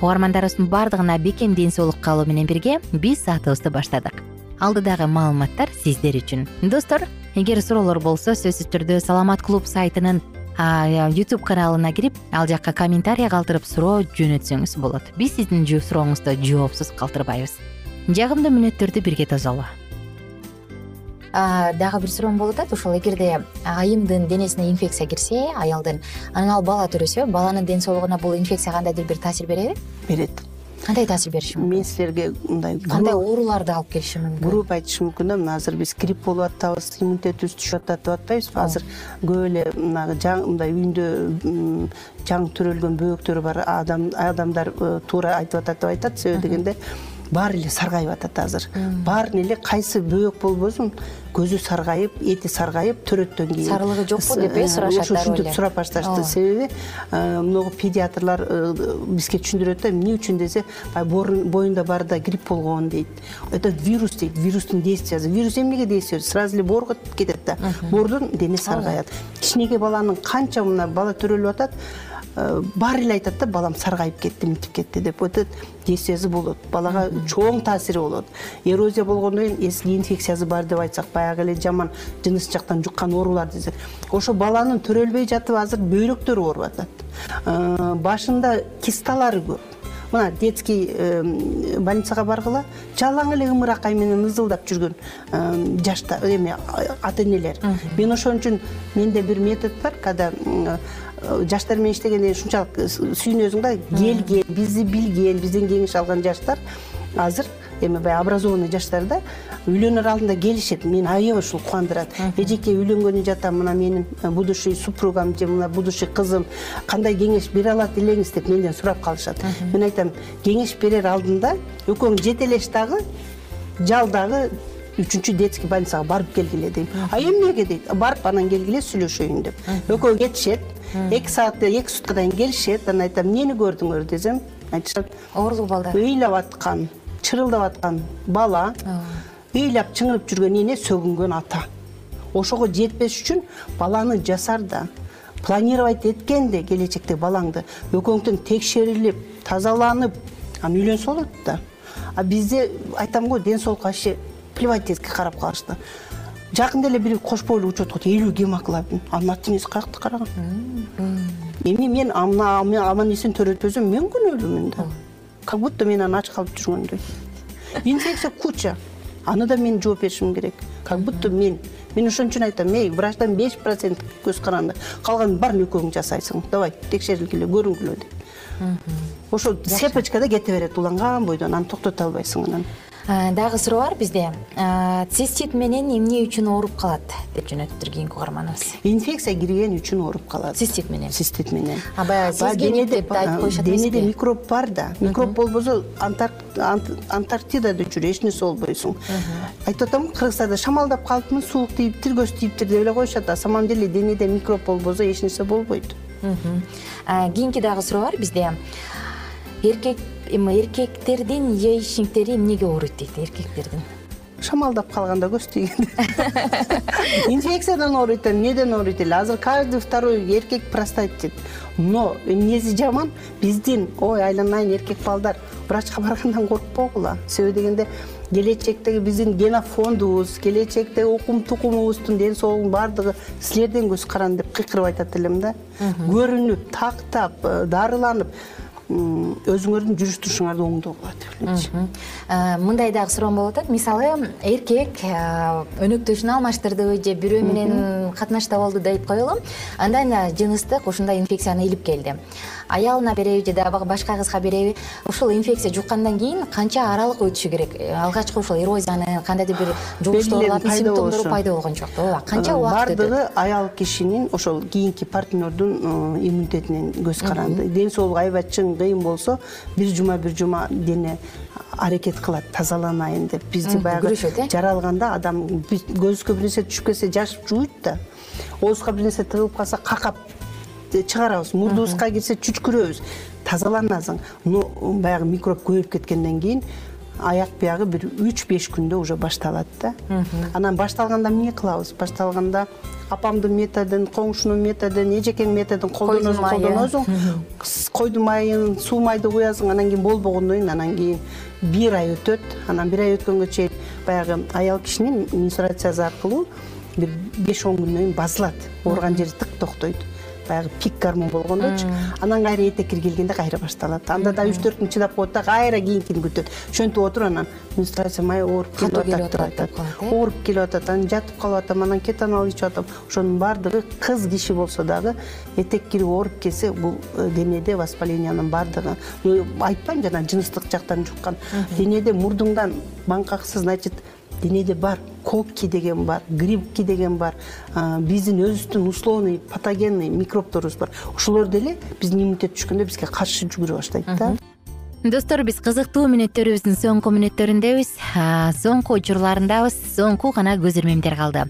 угармандарыбыздын баардыгына бекем ден соолук каалоо менен бирге биз саатыбызды баштадык. Алдыдагы маалыматтар сиздер үчүн. Достор эгер суроолор болсо сөзсүз түрдө саламат клуб сайтынын ютуб каналына кирип ал жакка комментарий калтырып суроо жөнөтсөңүз болот. Биз сиздин сурооңузду жоопсуз калтырбайбыз. Жагымдуу мүнөттөрдү бирге тосолу дагы бир суроом болуп атат. Ушул эгерде айымдын денесине инфекция кирсе аялдын анан ал бала төрөсө баланын ден соолугуна бул инфекция кандайдыр бир таасир береби? Берет. Кандай таасир бериши мүмкүн? Мен силерге мындай кандай ооруларды алып келиши мүмкүн? грубо айтышым мүмкүн да. Мына азыр биз грипп болуп атабыз иммунитетибиз түшүп атат деп атпайбызбы азыр көп эле мындай үйүндө жаңы төрөлгөн бөбөктөрү бар. Адамдар э, туура айтып атат деп айтат. Себеби дегенде баары эле саргайып атат азыр. Баарын эле кайсы бөбөк болбосун көзү саргайып эти саргайып төрөттөн кийин сарылыгы жокпу деп э сурашат ошо ушинтип сурап башташты. Себеби э, могу педиатрлар э, бизге түшүндүрөт да эмне үчүн десе баягы боюнда баарда грипп болгон дейт. Это вирус дейт вирустун действиясы. Вирус эмнеге действие сразу эле боорго кетет да. Боордон дене саргайат. Кичинекей баланын канча мына бала төрөлүп атат Э, баары эле айтат да балам саргайып кетти мынтип кетти деп. Этот действиясы болот. Балага чоң таасири болот. Эрозия болгондон кийин если инфекциясы бар деп айтсак баягы эле жаман жыныс жактан жуккан оорулар десек ошо баланын төрөлбөй жатып азыр бөйрөктөрү ооруп атат. Э, башында кисталары көп. Мына детский э, больницага баргыла жалаң эле ымыракай менен ызылдап жүргөн жаштар эме ата энелер мен ошон үчүн менде бир метод бар когда жаштар менен иштегенде ушунчалык сүйүнөсүң да келген бизди билген бизден кеңеш алган жаштар азыр эми баягы образованный жаштарда үйлөнөр алдында келишет мени аябай ушул кубандырат эжеке үйлөнгөнү жатам мына менин э, будущий супругам же мына будущий кызым кандай кеңеш бере алат элеңиз? деп менден сурап калышат. Мен айтам кеңеш берер алдында экөөң жетелеш дагы жал дагы үчүнчү детский больницага барып келгиле дейм. А эмнеге дейт? Барып анан келгиле сүйлөшөйүн деп экөө кетишет эки саат эки суткадан кийин келишет анан айтам эмнени көрдүңөр? десем айтышат оорулуу балдар. Ыйлап аткан чырылдап аткан бала ыйлап чыңырып жүргөн эне сөгүнгөн ата. Ошого жетпеш үчүн баланы жасарда планировать эткенде келечекте балаңды экөөң текшерилип тазаланып анан үйлөнсө болот да. А бизде айтам го ден соолукка вообще плевательский карап калышты. Жакында эле бир кош бойлуу аткан элүү гемоглобин. Анын ата энеси каякта караган. Эми мен аман эсен төрөтпөсөм мен күнөөлүүмүн да как будто мен анан ач калып жүргөндөй инфекция куча. Аны да мен жооп беришим керек. Как будто мен мен ошон үчүн айтам эй врачтан беш процент көз каранды. Калганын баарын экөөң жасайсың. Давай текшергиле көрүнгүлө деп. Ошол цепочкада кете берет уланган бойдон. Аны токтото албайсың анан дагы суроо бар бизде. Цистит менен эмне үчүн ооруп калат деп жөнөттүптүр кийинки угарманыбыз? Инфекция кирген үчүн ооруп калат. Цистит менен. Цистит менен. Баягы сезгенип деп да айтып коюшат эмеспи? денеде микроб бар да. Микроб болбосо антарктидада жүр эч нерсе болбойсуң. Айтып атам кыргызстанда шамалдап калыпмын суук тийип тиргөөз тийиптир деп эле коюшат а самом деле денеде микроб болбосо эч нерсе болбойт. Кийинки дагы суроо бар бизде эркек эми эркектердин яичниктери эмнеге ооруйт дейт эркектердин? Шамалдап калганда көз тийгенде инфекциядан ооруйт да эмнеден ооруйт эле? Азыр каждый второй эркек простатит но эмнеси жаман? Биздин ой айланайын эркек балдар. Врачка баргандан коркпогула себеби дегенде келечектеги биздин генофондубуз келечектеги укум тукумубуздун ден соолугунун баардыгы силерден көз каранды деп кыйкырып айтат элем да. Көрүнүп тактап э, дарыланып өзүңөрдүн жүрүш турушуңарды оңдоо деп элечи мындай дагы суроом болуп атат. Мисалы эркек өнөктөшүн алмаштырды же бирөө менен катнашта болду дейт коелу. Андан жыныстык ушундай инфекцияны илип келди. Аялына береби же дагы башка кызга береби ушул инфекция жуккандан кийин канча аралык өтүшү керек? Алгачкы ушул эрозиянын кандайдыр бир жугуштуулардын симптомдору пайда болгончок ооба. Канча убакыт өтөт? баардыгы аял кишинин ошол кийинки партнердун иммунитетинен көз каранды. Ден соолугу аябай чың кыйын болсо бир жума бир жума дене аракет кылат тазаланайын деп. Бизди баягы күрөшөт э? жаралганда адам көзүбүзгө бир нерсе түшүп кетсе жашып жууйт да. Оозубузга бир нерсе тыгылып калса какап чыгарабыз. Мурдубузга кирсе чүчкүрөбүз. Тазаланасың. Но баягы микроб көбөйүп кеткенден кийин аяк биягы бир үч беш күндө уже башталат да. Анан башталганда эмне кылабыз? Башталганда апамдын методун коңшунун методун эжекеңдин методун колдоносуң колдоносуң койдун майын суу майды куясың анан кийин болбогондон кийин анан кийин бир ай өтөт. Анан бир ай өткөнгө чейин баягы аял кишинин менстурациясы аркылуу бир беш он күндөн кийин басылат ооруган жери тык токтойт баягы пик гормон болгондочу анан кайра этеккири келгенде кайра башталат. Анда да үч төрт күн чыдап коет да кайра кийинкини күтөт? Ошентип отуруп анан менстурация май ооруп келип атат деп айтат ооруп келип атат анан жатып калып атам анан кетанол ичип атам. Ошонун баардыгы кыз киши болсо дагы этек кирип ооруп келсе бул э, денеде воспалениянын баардыгы айтпайм жана жыныстык жактан жуккан денеде мурдуңдан маңкаксыз значит денеде бар кокки деген бар гриппки деген бар. Биздин өзүбүздүн условный патогенный микробторубуз бар. Ошолор деле биздин иммунитет түшкөндө бизге каршы жүгүрө баштайт да. Достор биз кызыктуу мүнөттөрүбүздүн соңку мүнөттөрүндөбүз соңку учурларындабыз. Соңку гана көз ирмемдер калды.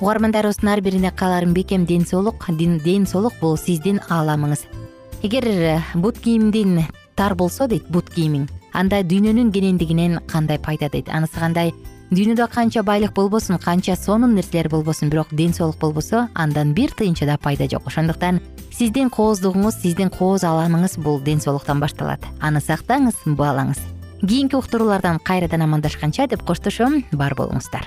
Угармандарыбыздын ар бирине кааларым бекем ден соолук ден соолук бул сиздин ааламыңыз. Эгер э, бут кийимдин тар болсо дейт бут кийимиң. Анда дүйнөнүн кенендигинен кандай пайда дейт? Анысы кандай дүйнөдө канча байлык болбосун канча сонун нерселер болбосун бирок ден соолук болбосо андан бир тыйынча да пайда жок. Ошондуктан сиздин кооздугуңуз сиздин кооз ааламыңыз бул ден соолуктан башталат. Аны сактаңыз баалаңыз. Кийинки уктуруулардан кайрадан амандашканча деп коштошом бар болуңуздар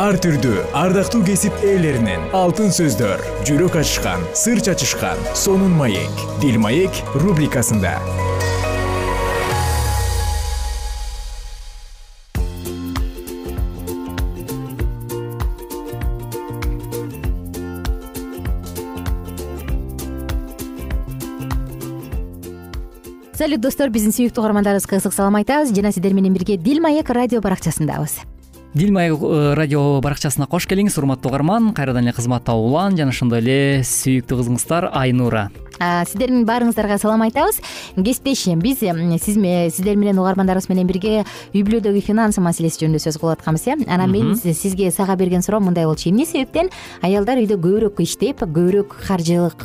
ар түрдүү ардактуу кесип ээлеринен алтын сөздөр жүрөк ачышкан сыр чачышкан сонун маек дил маек рубрикасында. Салют достор биздин сүйүктүү угармандарыбызга ысык салам айтабыз. Жана сиздер менен бирге дил маек радио баракчасындабыз дил маек э, радио баракчасына кош келиңиз урматтуу угарман кайрадан эле кызматта улан жана ошондой эле сүйүктүү кызыңыздар айнура сиздердин баарыңыздарга салам айтабыз. Кесиптеш биз сиз сиздер менен угармандарыбыз менен бирге үй бүлөдөгү финансы маселеси жөнүндө сөз кылып атканбыз э анан мен сизге сага берген суроом мындай болчу. Эмне себептен? Аялдар үйдө көбүрөөк иштеп көбүрөөк каржылык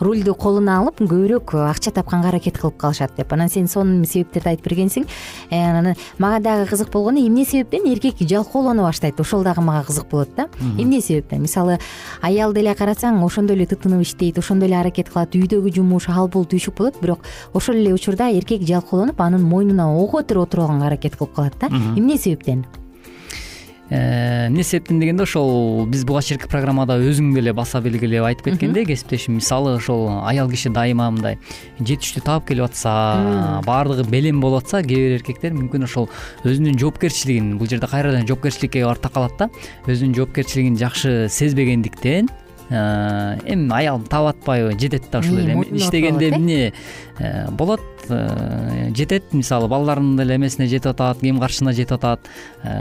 рульду колуна алып көбүрөөк акча тапканга аракет кылып калышат деп. Анан сен сонун себептерди айтып бергенсиң. Э, анан мага дагы кызык болгону эмне себептен? Эркек жалкоолоно баштайт ошол дагы мага кызык болот да. Эмне себептен? Мисалы аял деле карасаң ошондой эле тытынып иштейт ошондой эле аракет кылат. Үйдөгү жумуш ал бул түйшүк болот. Бирок ошол эле учурда эркек жалкоолонуп анын мойнуна ого бетер отуруп алганга аракет кылып калат да. Эмне себептен? Э, эмне себептен дегенде ошол биз буга чейинки программада өзүң деле баса белгилеп айтып кеткендей кесиптешим мисалы ошол аял киши дайыма мындай жетиштүү таап келип атса баардыгы белем болуп атса кээ бир эркектер мүмкүн ошол өзүнүн жоопкерчилигин бул жерде кайрадан жоопкерчиликке барып такалат да өзүнүн жоопкерчилигин жакшы сезбегендиктен эми аялым таап атпайбы жетет да ушул эле. Иштегенде эмне э, болот э, жетет мисалы балдардын деле эмесине жетип атат кем каршысына жетип атат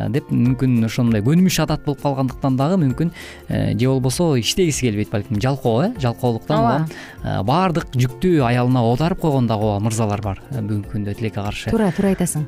деп мүмкүн ошондой көнүмүш адат болуп калгандыктан дагы мүмкүн же болбосо иштегиси келбейт балким. Жалкоо э? Жалкоолуктан улам баардык жүктү аялына оодарып койгон дагы мырзалар бар бүгүнкү күндө тилекке каршы. Туура туура айтасың.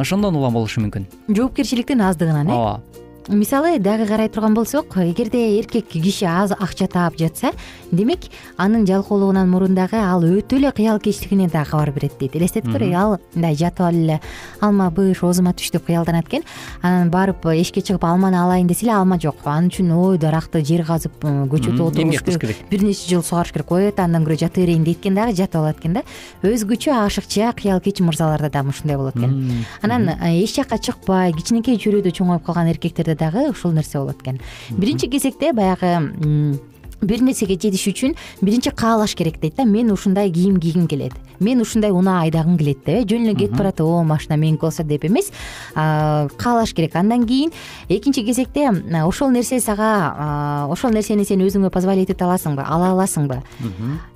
Ошондон улам болушу мүмкүн. Жоопкерчиликтин аздыгынан э? Ооба мисалы дагы карай турган болсок эгерде эркек киши аз акча таап жатса демек анын жалкоолугунан мурун дагы ал өтө эле кыялкечтигинен дагы кабар берет дейт. Элестетиңер ал мындай жатып алып эле алма быш оозума түш деп кыялданат экен анан барып эшикке чыгып алманы алайын десе эле алма жок. Ал үчүн ой даракты жер казып көчөтү отуруш керек? бир нече жыл сугарыш керек. Ой это андан көрө жата берейин дейт экен дагы жатып алат экен да. Өзгөчө ашыкча кыялкеч мырзаларда дагы ушундай болот экен. Анан эч жакка чыкпай кичинекей чөйрөдө чоңоюп калган эркектерде дагы ушул нерсе болот экен. Биринчи кезекте баягы бир нерсеге жетиш үчүн биринчи каалаш керек дейт да. Мен ушундай кийим кийгим келет. Мен ушундай унаа айдагым келет деп э жөн эле кетип баратып о машина меники болсо деп эмес. Каалаш керек. Андан кийин экинчи кезекте ошол нерсе сага ошол нерсени сен өзүңө позволить эте аласыңбы ала аласыңбы?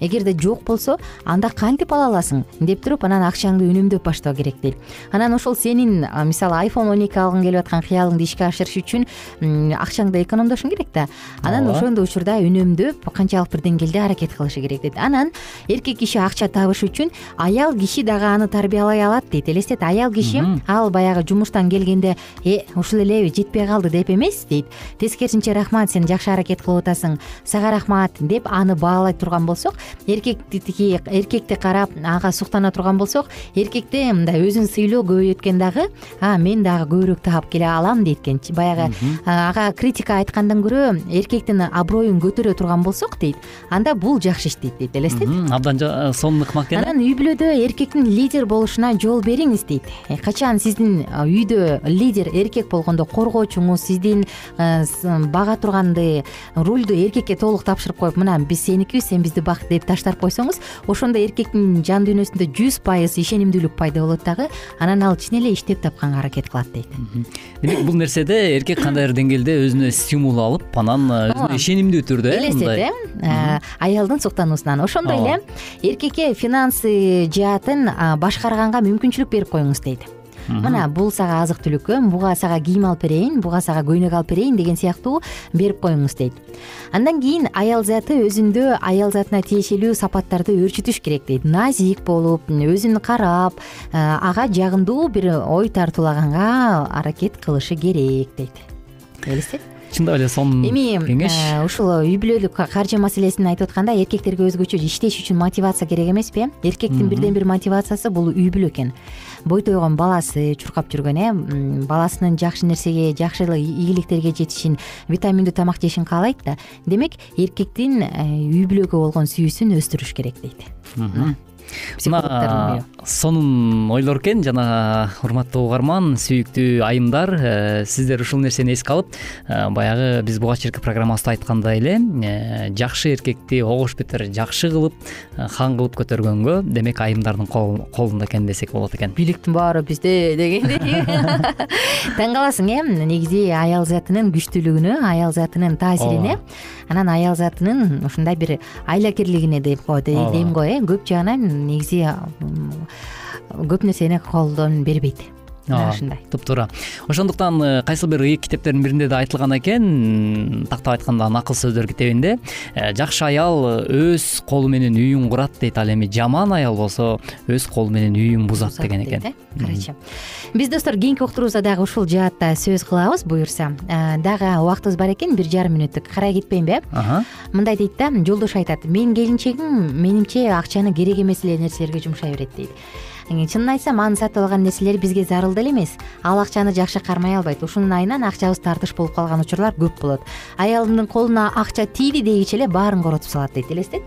Эгерде жок болсо анда кантип ала аласың деп туруп анан акчаңды үнөмдөп баштоо керек дейт. Анан ошол сенин мисалы айфон он эки алгың келип аткан кыялыңды ишке ашырыш үчүн акчаңды экономдошуң керек да. Анан ошондой учурда үнөм үнөмдөп канчалык бир деңгээлде аракет кылышы керек дейт анан эркек киши акча табыш үчүн аял киши дагы аны тарбиялай алат дейт. Элестет аял киши ал баягы жумуштан келгенде э ушул элеби жетпей калды деп эмес дейт. Тескерисинче рахмат сен жакшы аракет кылып атасың сага рахмат деп аны баалай турган болсок эркектики эркекти карап ага суктана турган болсок эркекте мындай өзүн сыйлоо көбөйөткөн дагы а мен дагы көбүрөөк таап келе алам дейт экен баягы ага критика айткандан көрө эркектин аброюн көтөрө турган болсок дейт. Анда бул жакшы иштейт дейт элестет. Абдан сонун ыкмак экен анан үй бүлөдө эркектин лидер болушуна жол бериңиз дейт. Э, качан сиздин үйдө лидер эркек болгондо коргоочуңуз сиздин бага турганды рульду эркекке толук тапшырып коюп мына биз сеникибиз сен бизди бак деп таштап койсоңуз ошондо эркектин жан дүйнөсүндө жүз пайыз ишенимдүүлүк пайда болот дагы анан ал чын эле иштеп тапканга аракет кылат дейт. Демек бул нерседе эркек кандайдыр деңгээлде өзүнө стимул алып анан өзүнө ишенимдүү түрдө э аялдын суктануусунан ошондой эле эркекке финансы жаатын башкарганга мүмкүнчүлүк берип коюңуз дейт. Мына бул сага азык түлүккө буга сага кийим алып берейин буга сага көйнөк алып берейин деген сыяктуу берип коюңуз дейт. Андан кийин аял заты өзүндө аял затына тиешелүү сапаттарды өөрчүтүш керек дейт. Назик болуп өзүн карап ага жагымдуу бир ой тартуулаганга аракет кылышы керек дейт. Элестет чындап эле сонун эми кеңеш? ушул үй бүлөлүк каржы маселесин айтып атканда эркектерге өзгөчө иштеш үчүн мотивация керек эмеспи э? Эркектин бирден бир мотивациясы бул үй бүлө экен. Бой тойгон баласы чуркап жүргөн э? Баласынын жакшы нерсеге жакшы ийгиликтерге жетишин витаминдүү тамак жешин каалайт да. Демек эркектин э, үй бүлөгө болгон сүйүүсүн өстүрүш керек дейт мына сонун ойлор экен жана урматтуу угарман сүйүктүү айымдар э, сиздер ушул нерсени эске алып э, баягы биз буга чейинки программабызда айткандай эле э, жакшы эркекти огуш бетер жакшы кылып хан кылып көтөргөнгө демек айымдардын колунда экен десек болот экен. Бийликтин баары бизде дегендей. Таң каласың э? Негизи аял затынын күчтүүлүгүнө аял затынын таасирине анан аял затынын ушундай бир айлакерлигине деп дейм го э? Көп жагынан негизи көп нерсени колдон бербейт мына ушундай. туп туура ошондуктан э, кайсы бир ыйык китептердин биринде да айтылган экен. Тактап айтканда накыл сөздөр китебинде э, жакшы аял өз колу менен үйүн курат дейт. Ал эми жаман аял болсо өз колу менен үйүн бузат деген экен. э? Карачы биз достор кийинки уктуруубузда дагы ушул жаатта сөз кылабыз буюрса э, дагы убактыбыз бар экен бир жарым мүнөттүк. Карай кетпейинби э мындай дейт да жолдошу айтат менин келинчегим менимче акчаны керек эмес эле нерселерге жумшай берет дейт чынын айтсам анын сатып алган нерселери бизге зарыл деле эмес. Ал акчаны жакшы кармай албайт. Ушунун айынан акчабыз тартыш болуп калган учурлар көп болот. Аялымдын колуна акча тийди дегиче эле баарын коротуп салат дейт элестет?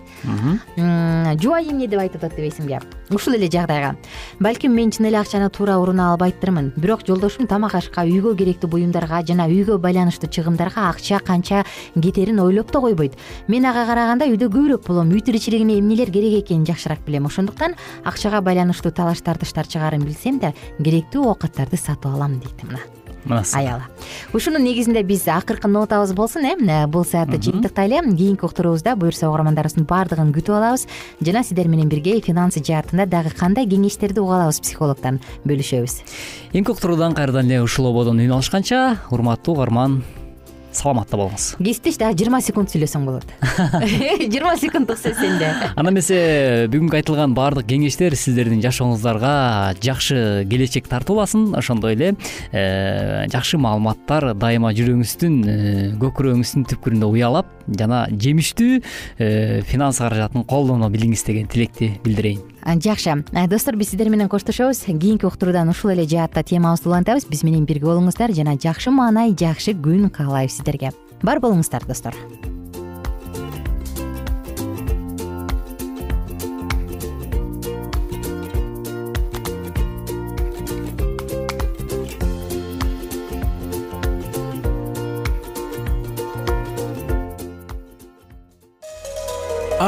Жубайы эмне деп айтып атат дебейсиңби ушул эле жагдайга. Балким мен чын эле акчаны туура уруна албайттырмын бирок жолдошум тамак ашка үйгө керектүү буюмдарга жана үйгө байланыштуу чыгымдарга акча канча кетерин ойлоп да койбойт. Мен ага караганда үйдө көбүрөөк болом үй тиричилигине эмнелер керек экенин жакшыраак билем. Ошондуктан акчага байланыштуу тартыштар чыгаарын билсем да керектүү оокаттарды сатып алам дейт мына аялы. Ушунун негизинде биз акыркы нотабыз болсун э? Бул саатты жыйынтыктайлы кийинки уктуруубузда буюрса угармандарыбыздын баардыгын күтүп алабыз. Жана сиздер менен бирге финансы жаатында дагы кандай кеңештерди уга алабыз психологдон бөлүшөбүз? Эмки уктуруудан кайрадан эле ушул ободон үн алышканча урматтуу угарман саламатта болуңуз. Кесиптеш дагы жыйырма секунд сүйлөсөң болот. Жыйырма секунддук сөз сенде. Анда эмесе бүгүнкү айтылган баардык кеңештер сиздердин жашооңуздарга жакшы келечек тартууласын. Ошондой эле э, жакшы маалыматтар дайыма жүрөгүңүздүн э, көкүрөгүңүздүн түпкүрүндө уялап жана жемиштүү э, финанс каражатын колдоно билиңиз деген тилекти билдирейин жакшы. Достор биз сиздер менен коштошобуз. Кийинки уктуруудан ушул эле жаатта темабызды улантабыз биз менен бирге болуңуздар. Жана жакшы маанай жакшы күн каалайбыз сиздерге. Бар болуңуздар достор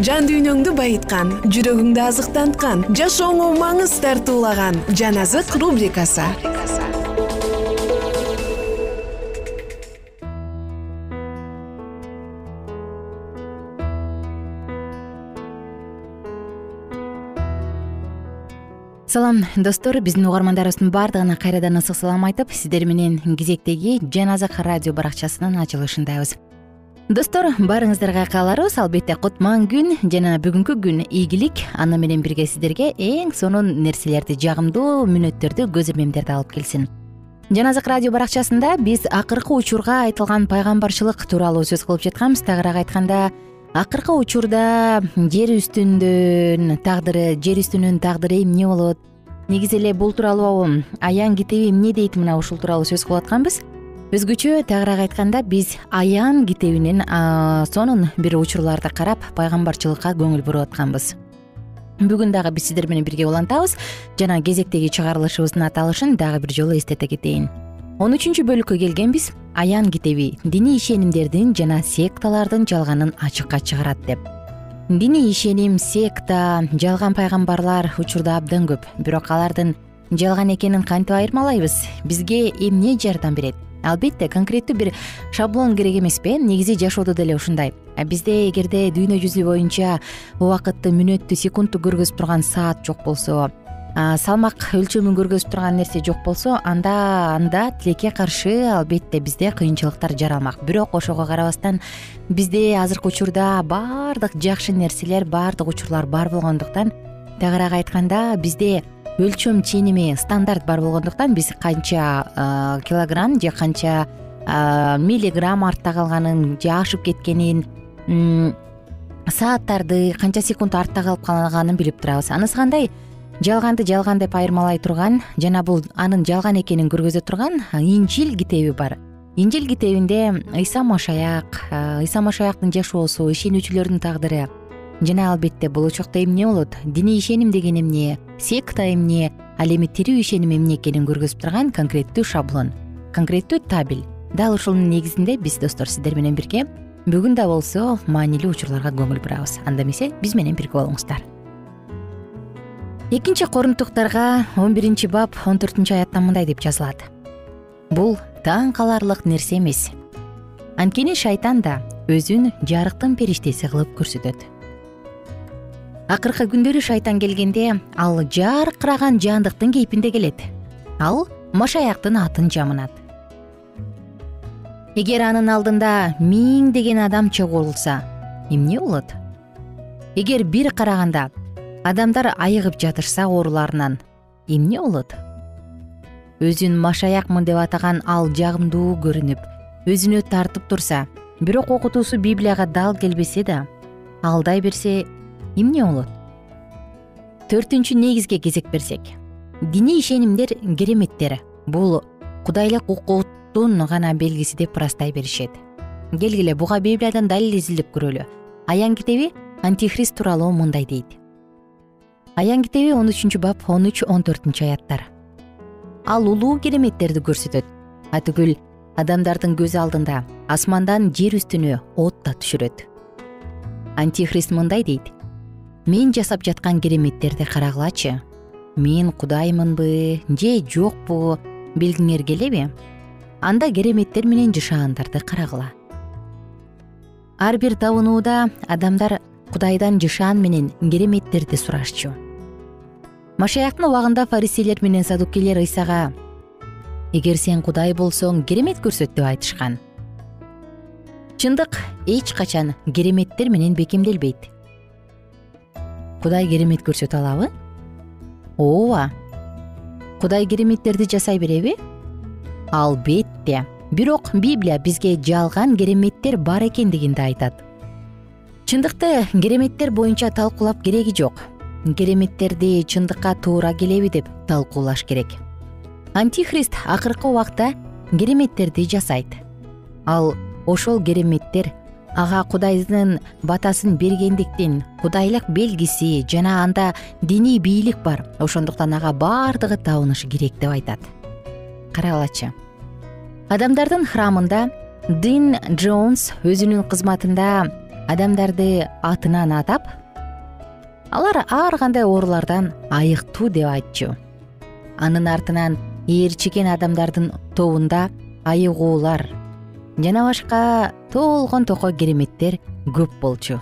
жан дүйнөңдү байыткан жүрөгүңдү азыктанткан жашооңо маңыз тартуулаган жан азык рубрикасы. Салам достор биздин угармандарыбыздын баардыгына кайрадан ысык салам айтып сиздер менен кезектеги жан азык радио баракчасынын ачылышындабыз достор баарыңыздарга кааларыбыз. Албетте кутман күн жана бүгүнкү күн ийгилик. Аны менен бирге сиздерге эң сонун нерселерди жагымдуу мүнөттөрдү көз ирмемдерди алып келсин. Жан азык радио баракчасында биз акыркы учурга айтылган пайгамбарчылык тууралуу сөз кылып жатканбыз. Тагыраак айтканда акыркы учурда жер үстүндөн тагдыры жер үстүнүн тагдыры эмне болот? Негизи эле бул тууралуу аян китеби эмне дейт мына ушул тууралуу сөз кылып атканбыз өзгөчө тагыраак айтканда биз аян китебинен сонун бир учурларды карап пайгамбарчылыкка көңүл буруп атканбыз. Бүгүн дагы биз сиздер менен бирге улантабыз жана кезектеги чыгарылышыбыздын аталышын дагы бир жолу эстете кетейин. Он үчүнчү бөлүккө келгенбиз аян китеби диний ишенимдердин жана секталардын жалганын ачыкка чыгарат деп. Диний ишеним секта жалган пайгамбарлар учурда абдан көп бирок алардын жалган экенин кантип айырмалайбыз? Бизге эмне жардам берет албетте конкреттүү бир шаблон керек эмеспи э? Негизи жашоодо деле ушундай. Бизде эгерде дүйнө жүзү боюнча убакытты мүнөттү секундту көргөзүп турган саат жок болсо салмак өлчөмүн көргөзүп турган нерсе жок болсо анда анда тилекке каршы албетте бизде кыйынчылыктар жаралмак. Бирок ошого карабастан бизде азыркы учурда баардык жакшы нерселер баардык учурлар бар болгондуктан тагыраак айтканда бизде өлчөм ченеми стандарт бар болгондуктан биз канча килограмм же канча миллиграмм артта калганын же ашып кеткенин сааттарды канча секунд артта калып калганын билип турабыз. Анысы кандай? Жалганды жалган деп айырмалай турган жана бул анын жалган экенин көргөзө турган инжил китеби бар. Инжил китебинде ыйса машаяк ыйса машаяктын жашоосу ишенүүчүлөрдүн тагдыры жана албетте болочокто эмне болот? Диний ишеним деген эмне? Секта эмне? Ал эми тирүү ишеним эмне экенин көргөзүп турган конкреттүү шаблон конкреттүү табель. Дал ушунун негизинде биз достор сиздер менен бирге. Бүгүн да болсо маанилүү учурларга көңүл бурабыз. Анда эмесе биз менен бирге болуңуздар. Экинчи корунтуктарга он биринчи бап он төртүнчү аятта мындай деп жазылат. Бул таң каларлык нерсе эмес. Анткени шайтан да өзүн жарыктын периштеси кылып көрсөтөт акыркы күндөрү шайтан келгенде ал жаркыраган жаандыктын кейпинде келет. Ал машаяктын атын жамынат. Эгер анын алдында миңдеген адам чогулса эмне болот? Эгер бир караганда адамдар айыгып жатышса ооруларынан эмне болот? Өзүн машаякмын деп атаган ал жагымдуу көрүнүп өзүнө тартып турса бирок окутуусу библияга дал келбесе да алдай берсе эмне болот төртүнчү негизге кезек берсек. Диний ишенимдер кереметтер бул кудайлык укуктун гана белгиси деп ырастай беришет. Келгиле буга библиядан далил изилдеп көрөлү. Аян китеби антихрист тууралуу мындай дейт. Аян китеби он үчүнчү бап он үч он төртүнчү аяттар. Ал улуу кереметтерди көрсөтөт. Атүгүл адамдардын көз алдында асмандан жер үстүнө от да түшүрөт. Антихрист мындай дейт мен жасап жаткан кереметтерди карагылачы. Мен кудаймынбы же жокпу билгиңер келеби? Анда кереметтер менен жашаандарды карагыла. Ар бир табынууда адамдар кудайдан жышаан менен кереметтерди сурашчу. Машаяктын убагында фаристейлер менен садукейлер ыйсага эгер сен кудай болсоң керемет көрсөт деп айтышкан. Чындык эч качан кереметтер менен бекемделбейт кудай керемет көрсөтө алабы? Ооба кудай кереметтерди жасай береби? Албетте. Бирок библия бизге жалган кереметтер бар экендигин да айтат. Чындыкты кереметтер боюнча талкуулап кереги жок. Кереметтерди чындыкка туура келеби деп талкуулаш керек. Антихрист акыркы убакта кереметтерди жасайт. Ал ошол кереметтер ага кудайдын батасын бергендиктен кудайлык белгиси жана анда диний бийлик бар. Ошондуктан ага баардыгы табынышы керек деп айтат. Карагылачы адамдардын храмында дин джонс өзүнүн кызматында адамдарды атынан атап алар ар кандай оорулардан айыктуу деп айтчу. Анын артынан ээрчиген адамдардын тобунда айыгуулар жана башка толгон токой кереметтер көп болчу.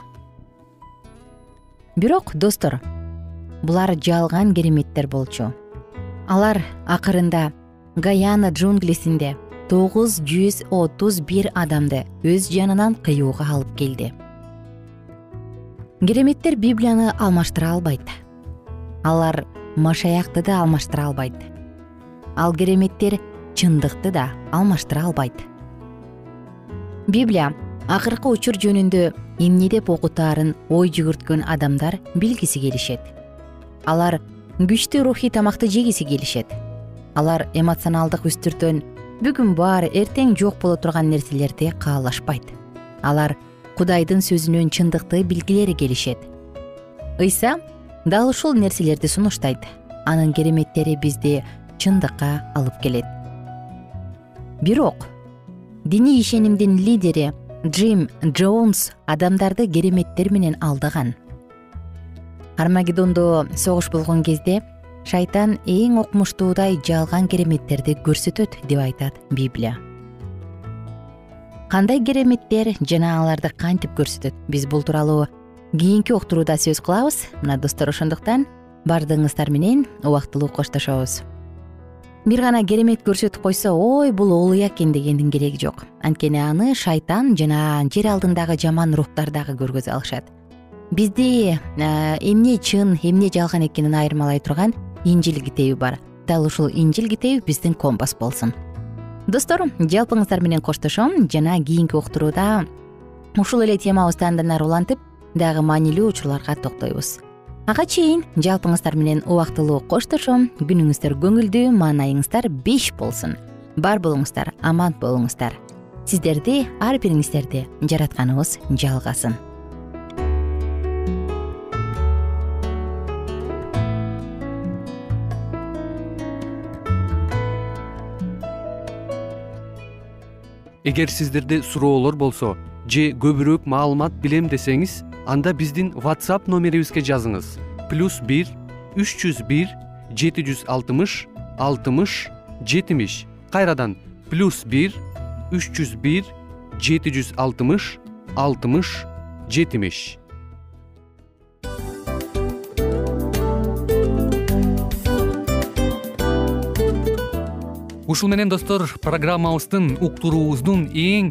Бирок достор булар жалган кереметтер болчу. Алар акырында гаяна джунглисинде тогуз жүз отуз бир адамды өз жанынан кыюуга алып келди. Кереметтер библияны алмаштыра албайт. Алар машаякты да алмаштыра албайт. Ал кереметтер чындыкты да алмаштыра албайт библия акыркы учур жөнүндө эмне деп окутаарын ой жүгүрткөн адамдар билгиси келишет. Алар күчтүү рухий тамакты жегиси келишет. Алар эмоционалдык үстүртөн бүгүн бар эртең жок боло турган нерселерди каалашпайт. Алар кудайдын сөзүнөн чындыкты билгилери келишет. Ыйса дал ушул нерселерди сунуштайт. Анын кереметтери бизди чындыкка алып келет. Бирок диний ишенимдин лидери джим джонс адамдарды кереметтер менен алдаган. Армагедондо согуш болгон кезде шайтан эң окмуштуудай жалган кереметтерди көрсөтөт деп айтат библия. Кандай кереметтер жана аларды кантип көрсөтөт? Биз бул тууралуу кийинки уктурууда сөз кылабыз. Мына достор ошондуктан баардыгыңыздар менен убактылуу коштошобуз бир гана керемет көрсөтүп койсо ой бул олуя экен дегендин кереги жок. Анткени аны шайтан жана жер алдындагы жаман рухтар дагы көргөзө алышат. Бизди эмне чын эмне жалган экенин айырмалай турган инжил китеби бар. Дал ушул инжил китеби биздин компас болсун. Достор жалпыңыздар менен коштошом жана кийинки уктурууда ушул эле темабызды андан ары улантып дагы маанилүү учурларга токтойбуз ага чейин жалпыңыздар менен убактылуу коштошом. Күнүңүздөр көңүлдүү маанайыңыздар беш болсун. Бар болуңуздар аман болуңуздар. Сиздерди ар бириңиздерди жаратканыбыз жалгасын эгер сиздерде суроолор болсо же көбүрөөк маалымат билем десеңиз анда биздин whatsapp номерибизге жазыңыз. Плюс бир үч жүз бир жети жүз алтымыш алтымыш жетимиш. Кайрадан плюс бир үч жүз бир жети жүз алтымыш алтымыш жетимиш. Ушул менен достор программабыздын уктуруубуздун эң